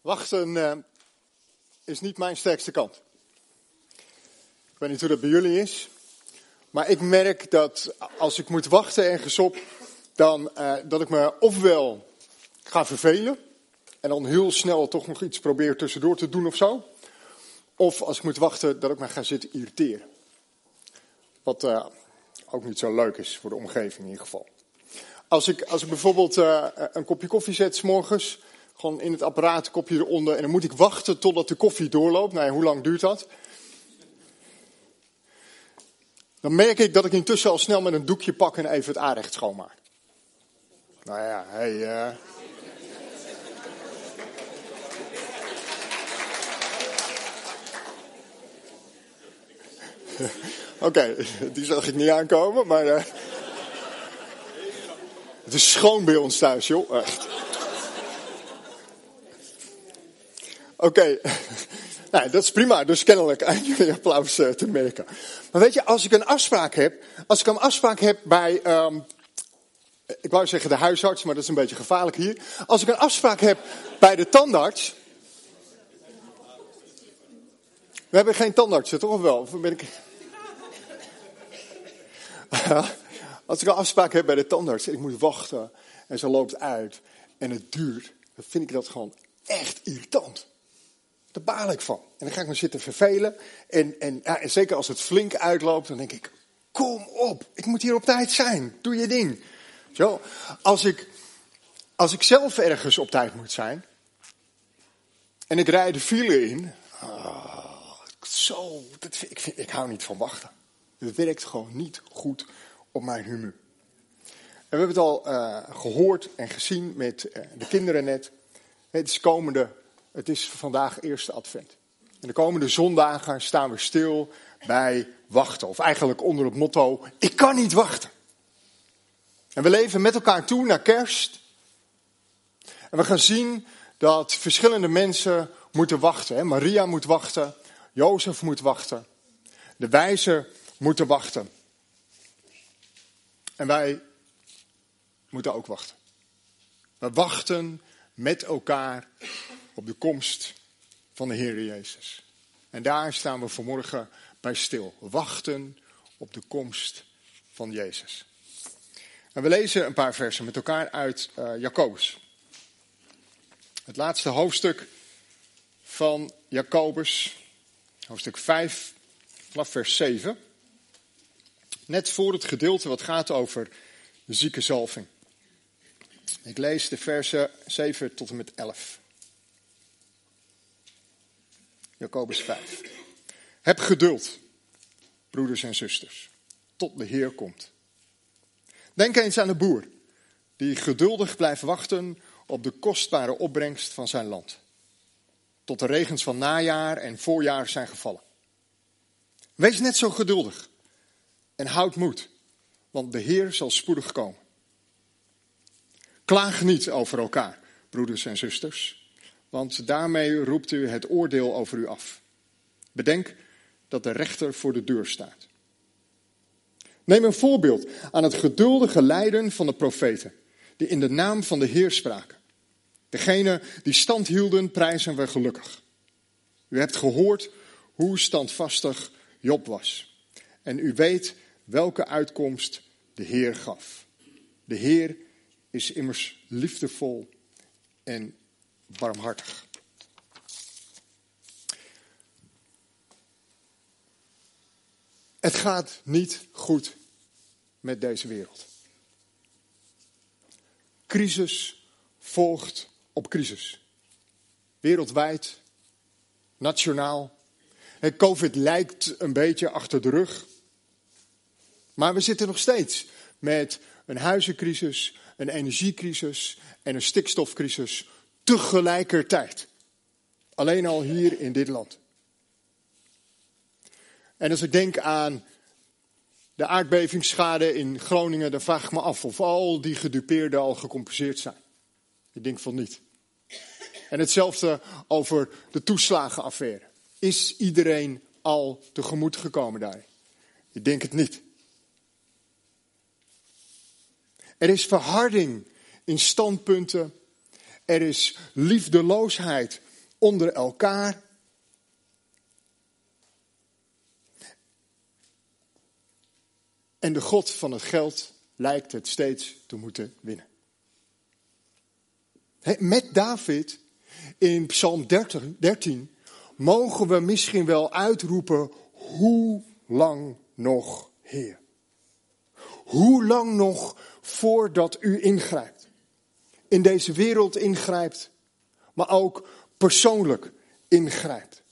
Wachten uh, is niet mijn sterkste kant. Ik weet niet hoe dat bij jullie is. Maar ik merk dat als ik moet wachten ergens op, dan uh, dat ik me ofwel ga vervelen. En dan heel snel toch nog iets probeer tussendoor te doen of zo. Of als ik moet wachten, dat ik me ga zitten irriteren. Wat uh, ook niet zo leuk is voor de omgeving in ieder geval. Als ik, als ik bijvoorbeeld een kopje koffie zet s gewoon in het apparaat, kopje eronder, en dan moet ik wachten totdat de koffie doorloopt. Nou ja, hoe lang duurt dat? Dan merk ik dat ik intussen al snel met een doekje pak en even het aanrecht schoonmaak. Nou ja, hey, uh... Oké, die zag ik niet aankomen, maar. Uh... Het is schoon bij ons thuis, joh. Echt. Oké, nou, dat is prima. Dus kennelijk aan jullie applaus uh, te merken. Maar weet je, als ik een afspraak heb, als ik een afspraak heb bij, um, ik wou zeggen de huisarts, maar dat is een beetje gevaarlijk hier. Als ik een afspraak heb bij de tandarts. We hebben geen tandartsen, toch of wel? Of ben ik... Als ik een afspraak heb bij de tandarts en ik moet wachten en ze loopt uit en het duurt, dan vind ik dat gewoon echt irritant. Daar baal ik van. En dan ga ik me zitten vervelen. En, en, ja, en zeker als het flink uitloopt, dan denk ik, kom op, ik moet hier op tijd zijn. Doe je ding. Zo, als ik, als ik zelf ergens op tijd moet zijn en ik rijd de file in, oh, zo, dat, ik, ik hou niet van wachten. Het werkt gewoon niet goed op mijn humeur. En we hebben het al uh, gehoord en gezien met uh, de kinderen net. Het is, komende, het is vandaag eerste advent. En de komende zondagen staan we stil bij wachten. Of eigenlijk onder het motto, ik kan niet wachten. En we leven met elkaar toe naar kerst. En we gaan zien dat verschillende mensen moeten wachten. Maria moet wachten, Jozef moet wachten, de wijzen moeten wachten. En wij moeten ook wachten. We wachten met elkaar op de komst van de Heer Jezus. En daar staan we vanmorgen bij stil. Wachten op de komst van Jezus. En we lezen een paar versen met elkaar uit uh, Jacobus. Het laatste hoofdstuk van Jacobus, hoofdstuk 5, vanaf vers 7. Net voor het gedeelte wat gaat over de zieke zalving. Ik lees de versen 7 tot en met 11. Jacobus 5. Heb geduld, broeders en zusters, tot de Heer komt. Denk eens aan de boer, die geduldig blijft wachten op de kostbare opbrengst van zijn land. Tot de regens van najaar en voorjaar zijn gevallen. Wees net zo geduldig en houd moed, want de Heer zal spoedig komen. Klaag niet over elkaar, broeders en zusters, want daarmee roept u het oordeel over u af. Bedenk dat de rechter voor de deur staat. Neem een voorbeeld aan het geduldige lijden van de profeten, die in de naam van de Heer spraken. Degene die stand hielden, prijzen we gelukkig. U hebt gehoord hoe standvastig Job was. En u weet welke uitkomst de Heer gaf. De Heer is immers liefdevol en barmhartig. Het gaat niet goed met deze wereld. Crisis volgt op crisis. Wereldwijd, nationaal. COVID lijkt een beetje achter de rug. Maar we zitten nog steeds met een huizencrisis, een energiecrisis en een stikstofcrisis tegelijkertijd. Alleen al hier in dit land. En als ik denk aan de aardbevingsschade in Groningen, dan vraag ik me af of al die gedupeerden al gecompenseerd zijn. Ik denk van niet. En hetzelfde over de toeslagenaffaire. Is iedereen al tegemoet gekomen daar? Ik denk het niet. Er is verharding in standpunten. Er is liefdeloosheid onder elkaar. En de God van het geld lijkt het steeds te moeten winnen. Met David in Psalm 13 mogen we misschien wel uitroepen: Hoe lang nog, Heer? Hoe lang nog voordat u ingrijpt? In deze wereld ingrijpt, maar ook persoonlijk ingrijpt.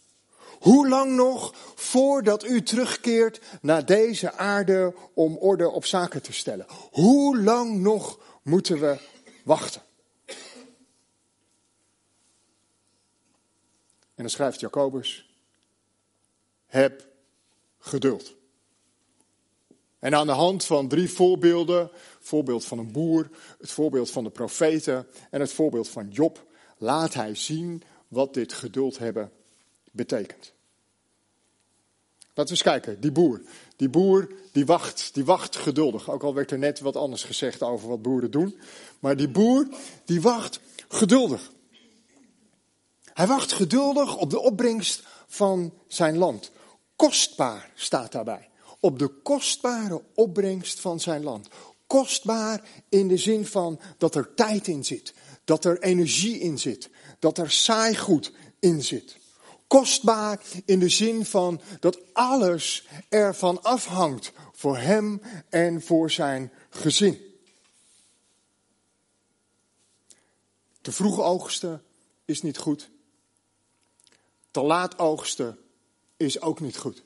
Hoe lang nog voordat u terugkeert naar deze aarde om orde op zaken te stellen? Hoe lang nog moeten we wachten? En dan schrijft Jacobus: Heb geduld. En aan de hand van drie voorbeelden, het voorbeeld van een boer, het voorbeeld van de profeten en het voorbeeld van Job, laat hij zien wat dit geduld hebben betekent. Laten we eens kijken, die boer. Die boer die wacht, die wacht geduldig. Ook al werd er net wat anders gezegd over wat boeren doen. Maar die boer die wacht geduldig. Hij wacht geduldig op de opbrengst van zijn land. Kostbaar staat daarbij. Op de kostbare opbrengst van zijn land. Kostbaar in de zin van dat er tijd in zit, dat er energie in zit, dat er saaigoed in zit. Kostbaar in de zin van dat alles ervan afhangt voor hem en voor zijn gezin. Te vroeg oogsten is niet goed. Te laat oogsten is ook niet goed.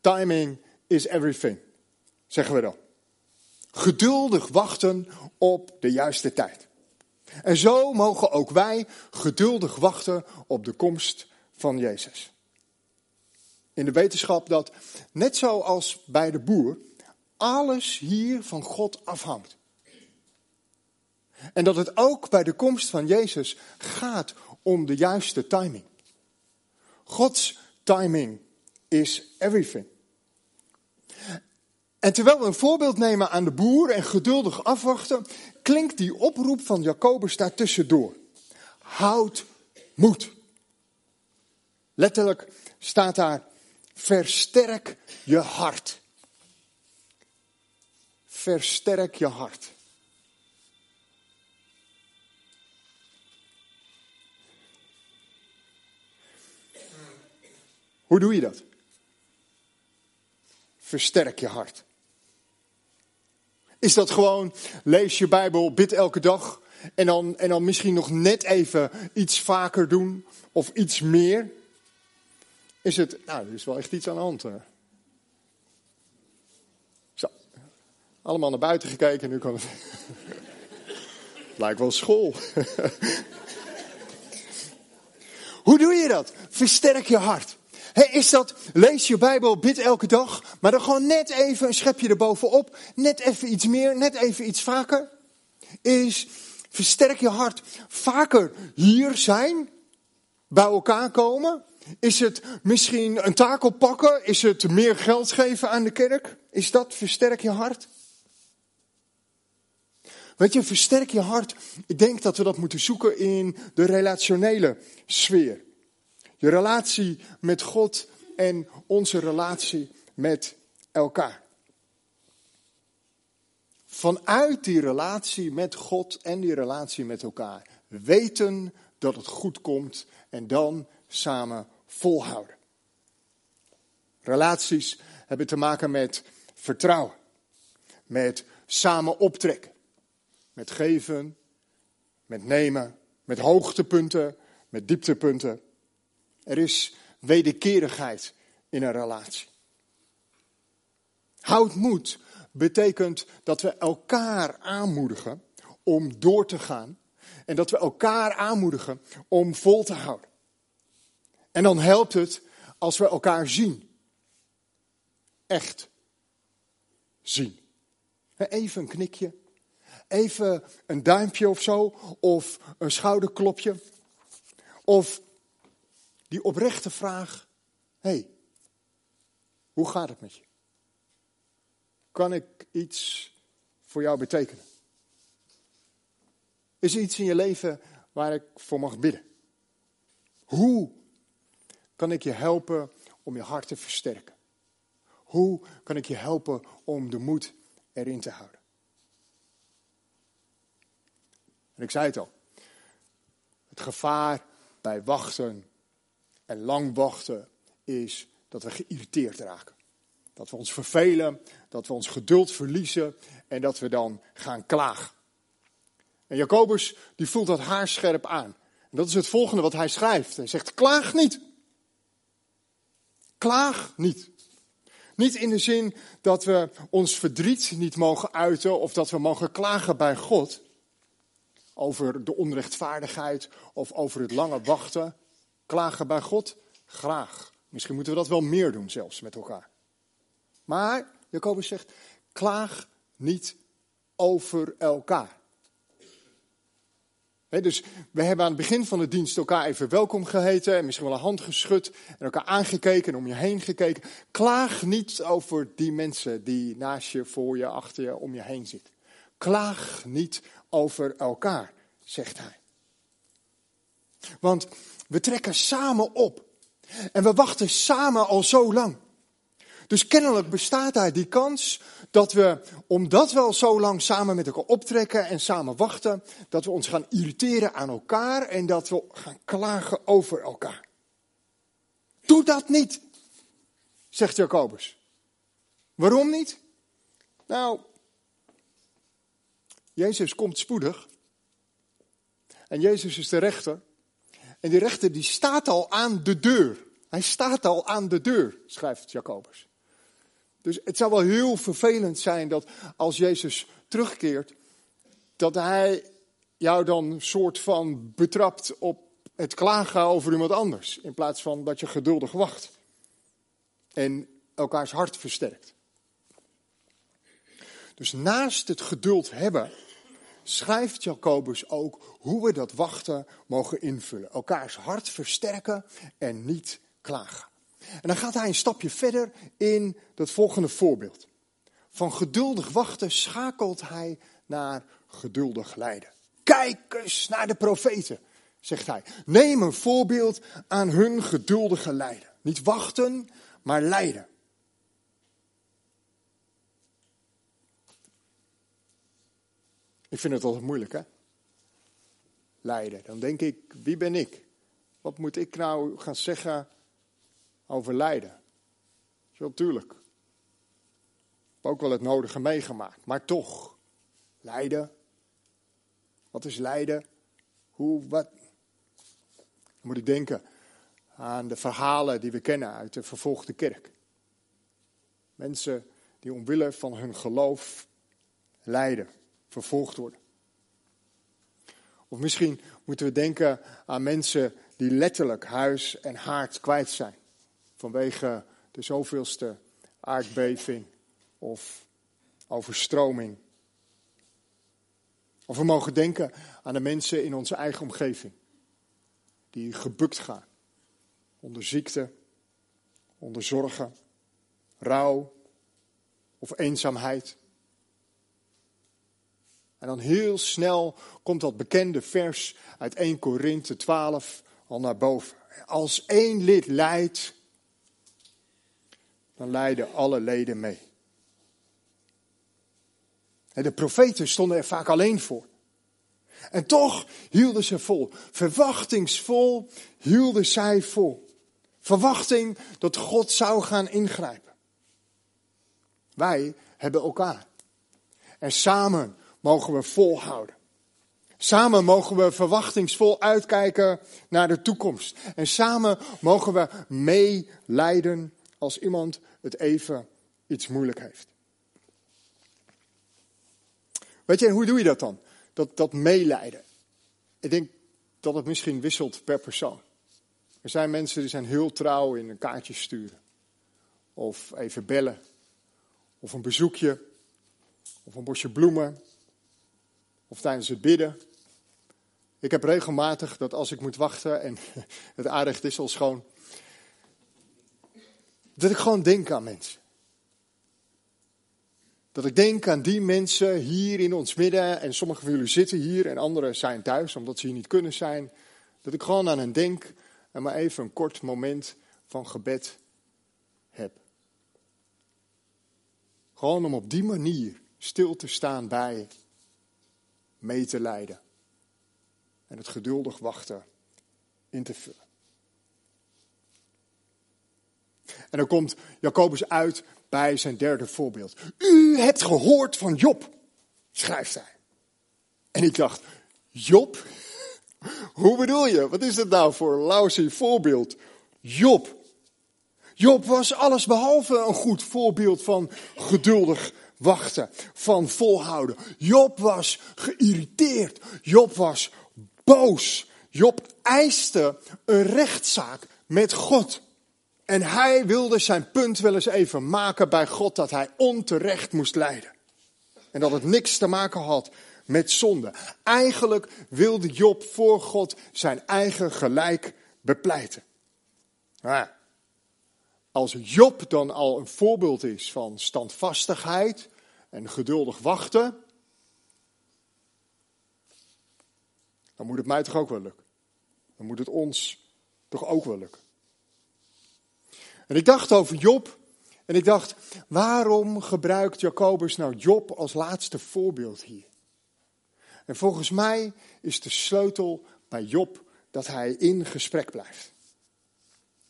Timing is everything, zeggen we dan. Geduldig wachten op de juiste tijd. En zo mogen ook wij geduldig wachten op de komst van Jezus. In de wetenschap dat, net zoals bij de boer, alles hier van God afhangt. En dat het ook bij de komst van Jezus gaat om de juiste timing. Gods timing is everything. En terwijl we een voorbeeld nemen aan de boer en geduldig afwachten, klinkt die oproep van Jacobus daartussendoor. Houd moed. Letterlijk staat daar, versterk je hart. Versterk je hart. Hoe doe je dat? Versterk je hart. Is dat gewoon, lees je Bijbel, bid elke dag en dan, en dan misschien nog net even iets vaker doen of iets meer? Is het, nou, er is wel echt iets aan de hand. Zo, allemaal naar buiten gekeken, nu kan het. Lijkt wel school. Hoe doe je dat? Versterk je hart is dat, lees je Bijbel, bid elke dag, maar dan gewoon net even een schepje erbovenop, net even iets meer, net even iets vaker? Is versterk je hart vaker hier zijn, bij elkaar komen? Is het misschien een taak oppakken? Is het meer geld geven aan de kerk? Is dat versterk je hart? Weet je, versterk je hart. Ik denk dat we dat moeten zoeken in de relationele sfeer. Je relatie met God en onze relatie met elkaar. Vanuit die relatie met God en die relatie met elkaar weten dat het goed komt en dan samen volhouden. Relaties hebben te maken met vertrouwen, met samen optrekken, met geven, met nemen, met hoogtepunten, met dieptepunten. Er is wederkerigheid in een relatie. Houd moed betekent dat we elkaar aanmoedigen om door te gaan. En dat we elkaar aanmoedigen om vol te houden. En dan helpt het als we elkaar zien. Echt zien. Even een knikje. Even een duimpje of zo. Of een schouderklopje. Of die oprechte vraag: hey, hoe gaat het met je? Kan ik iets voor jou betekenen? Is er iets in je leven waar ik voor mag bidden? Hoe kan ik je helpen om je hart te versterken? Hoe kan ik je helpen om de moed erin te houden? En ik zei het al. Het gevaar bij wachten en lang wachten is dat we geïrriteerd raken. Dat we ons vervelen, dat we ons geduld verliezen en dat we dan gaan klagen. En Jacobus die voelt dat haarscherp aan. En dat is het volgende wat hij schrijft. Hij zegt, klaag niet. Klaag niet. Niet in de zin dat we ons verdriet niet mogen uiten of dat we mogen klagen bij God over de onrechtvaardigheid of over het lange wachten. Klagen bij God? Graag. Misschien moeten we dat wel meer doen zelfs met elkaar. Maar, Jacobus zegt, klaag niet over elkaar. dus we hebben aan het begin van de dienst elkaar even welkom geheten en misschien wel een hand geschud en elkaar aangekeken en om je heen gekeken. Klaag niet over die mensen die naast je, voor je, achter je, om je heen zitten. Klaag niet over elkaar, zegt hij. Want we trekken samen op en we wachten samen al zo lang. Dus kennelijk bestaat daar die kans dat we, omdat we al zo lang samen met elkaar optrekken en samen wachten, dat we ons gaan irriteren aan elkaar en dat we gaan klagen over elkaar. Doe dat niet, zegt Jacobus. Waarom niet? Nou, Jezus komt spoedig. En Jezus is de rechter. En die rechter die staat al aan de deur. Hij staat al aan de deur, schrijft Jacobus. Dus het zou wel heel vervelend zijn dat als Jezus terugkeert, dat hij jou dan soort van betrapt op het klagen over iemand anders. In plaats van dat je geduldig wacht. En elkaars hart versterkt. Dus naast het geduld hebben, schrijft Jacobus ook hoe we dat wachten mogen invullen. Elkaars hart versterken en niet klagen. En dan gaat hij een stapje verder in dat volgende voorbeeld. Van geduldig wachten schakelt hij naar geduldig lijden. Kijk eens naar de profeten, zegt hij. Neem een voorbeeld aan hun geduldige lijden. Niet wachten, maar lijden. Ik vind het altijd moeilijk, hè? Lijden. Dan denk ik, wie ben ik? Wat moet ik nou gaan zeggen over lijden? Zo tuurlijk. Ik heb ook wel het nodige meegemaakt, maar toch. Lijden. Wat is lijden? Hoe, wat? Dan moet ik denken aan de verhalen die we kennen uit de vervolgde kerk. Mensen die omwille van hun geloof lijden vervolgd worden. Of misschien moeten we denken aan mensen die letterlijk huis en haard kwijt zijn. Vanwege de zoveelste aardbeving of overstroming. Of we mogen denken aan de mensen in onze eigen omgeving. Die gebukt gaan. Onder ziekte, onder zorgen, rouw of eenzaamheid. En dan heel snel komt dat bekende vers uit 1 Korinthe 12 al naar boven. Als één lid lijdt, dan lijden alle leden mee. En de profeten stonden er vaak alleen voor. En toch hielden ze vol. Verwachtingsvol hielden zij vol. Verwachting dat God zou gaan ingrijpen. Wij hebben elkaar. En samen mogen we volhouden. Samen mogen we verwachtingsvol uitkijken naar de toekomst. En samen mogen we meelijden als iemand het even iets moeilijk heeft. Weet je, hoe doe je dat dan? Dat, dat meelijden. Ik denk dat het misschien wisselt per persoon. Er zijn mensen die zijn heel trouw in een kaartje sturen. Of even bellen. Of een bezoekje. Of een bosje bloemen of tijdens het bidden. Ik heb regelmatig dat als ik moet wachten en het aardig is al schoon, dat ik gewoon denk aan mensen. Dat ik denk aan die mensen hier in ons midden en sommige van jullie zitten hier en anderen zijn thuis omdat ze hier niet kunnen zijn. Dat ik gewoon aan hen denk en maar even een kort moment van gebed heb. Gewoon om op die manier stil te staan bij mee te leiden en het geduldig wachten in te vullen. En dan komt Jacobus uit bij zijn derde voorbeeld. U hebt gehoord van Job, schrijft hij. En ik dacht, Job? Hoe bedoel je? Wat is het nou voor een lousy voorbeeld? Job. Job was alles behalve een goed voorbeeld van geduldig wachten, van volhouden. Job was geïrriteerd. Job was boos. Job eiste een rechtszaak met God. En hij wilde zijn punt wel eens even maken bij God dat hij onterecht moest lijden. En dat het niks te maken had met zonde. Eigenlijk wilde Job voor God zijn eigen gelijk bepleiten. Maar als Job dan al een voorbeeld is van standvastigheid en geduldig wachten, dan moet het mij toch ook wel lukken. Dan moet het ons toch ook wel lukken. En ik dacht over Job en ik dacht, waarom gebruikt Jacobus nou Job als laatste voorbeeld hier? En volgens mij is de sleutel bij Job dat hij in gesprek blijft.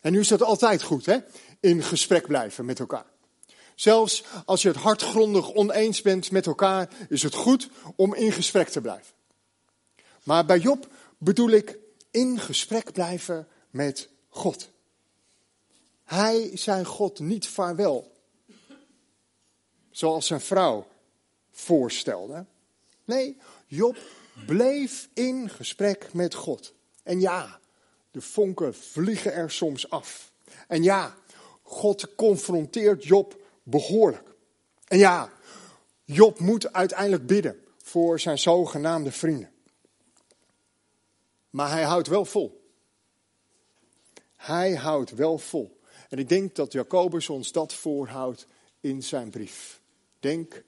En nu is dat altijd goed, hè? In gesprek blijven met elkaar. Zelfs als je het hartgrondig oneens bent met elkaar, is het goed om in gesprek te blijven. Maar bij Job bedoel ik in gesprek blijven met God. Hij zei God niet vaarwel. Zoals zijn vrouw voorstelde. Nee, Job bleef in gesprek met God. En ja, de vonken vliegen er soms af. En ja, God confronteert Job behoorlijk. En ja, Job moet uiteindelijk bidden voor zijn zogenaamde vrienden. Maar hij houdt wel vol. Hij houdt wel vol. En ik denk dat Jacobus ons dat voorhoudt in zijn brief. Denk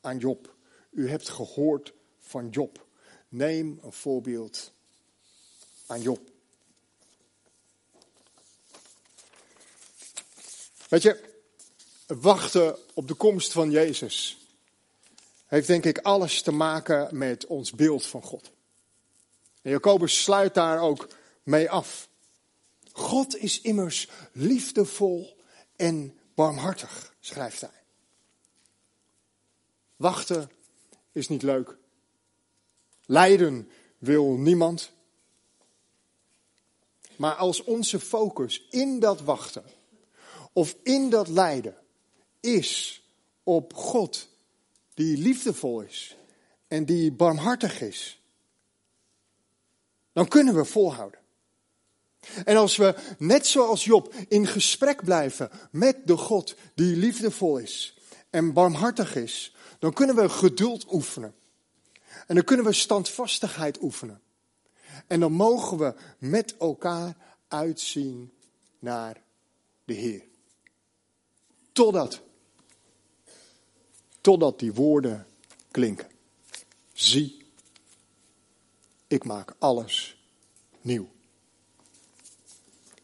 aan Job. U hebt gehoord van Job. Neem een voorbeeld aan Job. Weet je, wachten op de komst van Jezus heeft denk ik alles te maken met ons beeld van God. En Jacobus sluit daar ook mee af. God is immers liefdevol en barmhartig, schrijft hij. Wachten is niet leuk. Lijden wil niemand. Maar als onze focus in dat wachten of in dat lijden is op God die liefdevol is en die barmhartig is, dan kunnen we volhouden. En als we, net zoals Job, in gesprek blijven met de God die liefdevol is en barmhartig is, dan kunnen we geduld oefenen. En dan kunnen we standvastigheid oefenen. En dan mogen we met elkaar uitzien naar de Heer. Totdat, totdat die woorden klinken. Zie, ik maak alles nieuw.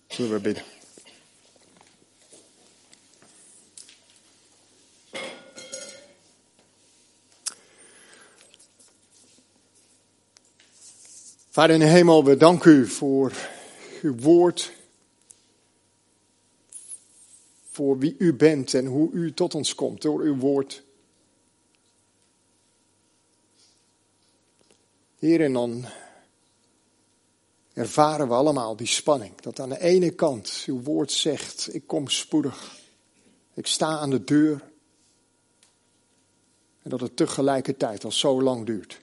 Zullen we bidden? Vader in de hemel, we danken u voor uw woord. Voor wie u bent en hoe u tot ons komt door uw woord. Heer, en dan ervaren we allemaal die spanning. Dat aan de ene kant uw woord zegt, ik kom spoedig. Ik sta aan de deur. En dat het tegelijkertijd al zo lang duurt.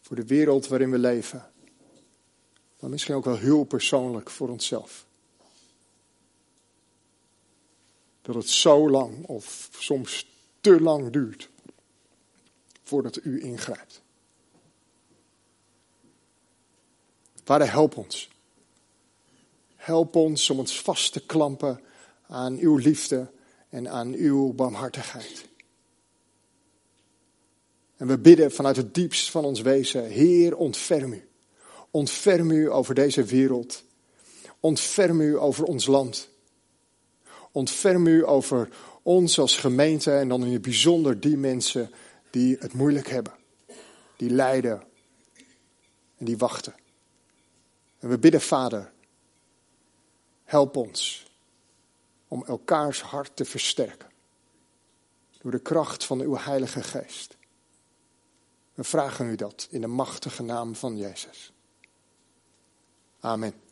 Voor de wereld waarin we leven. Maar misschien ook wel heel persoonlijk voor onszelf. Dat het zo lang of soms te lang duurt voordat u ingrijpt. Vader, help ons. Help ons om ons vast te klampen aan uw liefde en aan uw barmhartigheid. En we bidden vanuit het diepst van ons wezen, Heer, ontferm u. Ontferm u over deze wereld. Ontferm u over ons land. Ontferm u over ons als gemeente en dan in het bijzonder die mensen die het moeilijk hebben, die lijden en die wachten. En we bidden, Vader, help ons om elkaars hart te versterken door de kracht van uw Heilige Geest. We vragen u dat in de machtige naam van Jezus. Amen.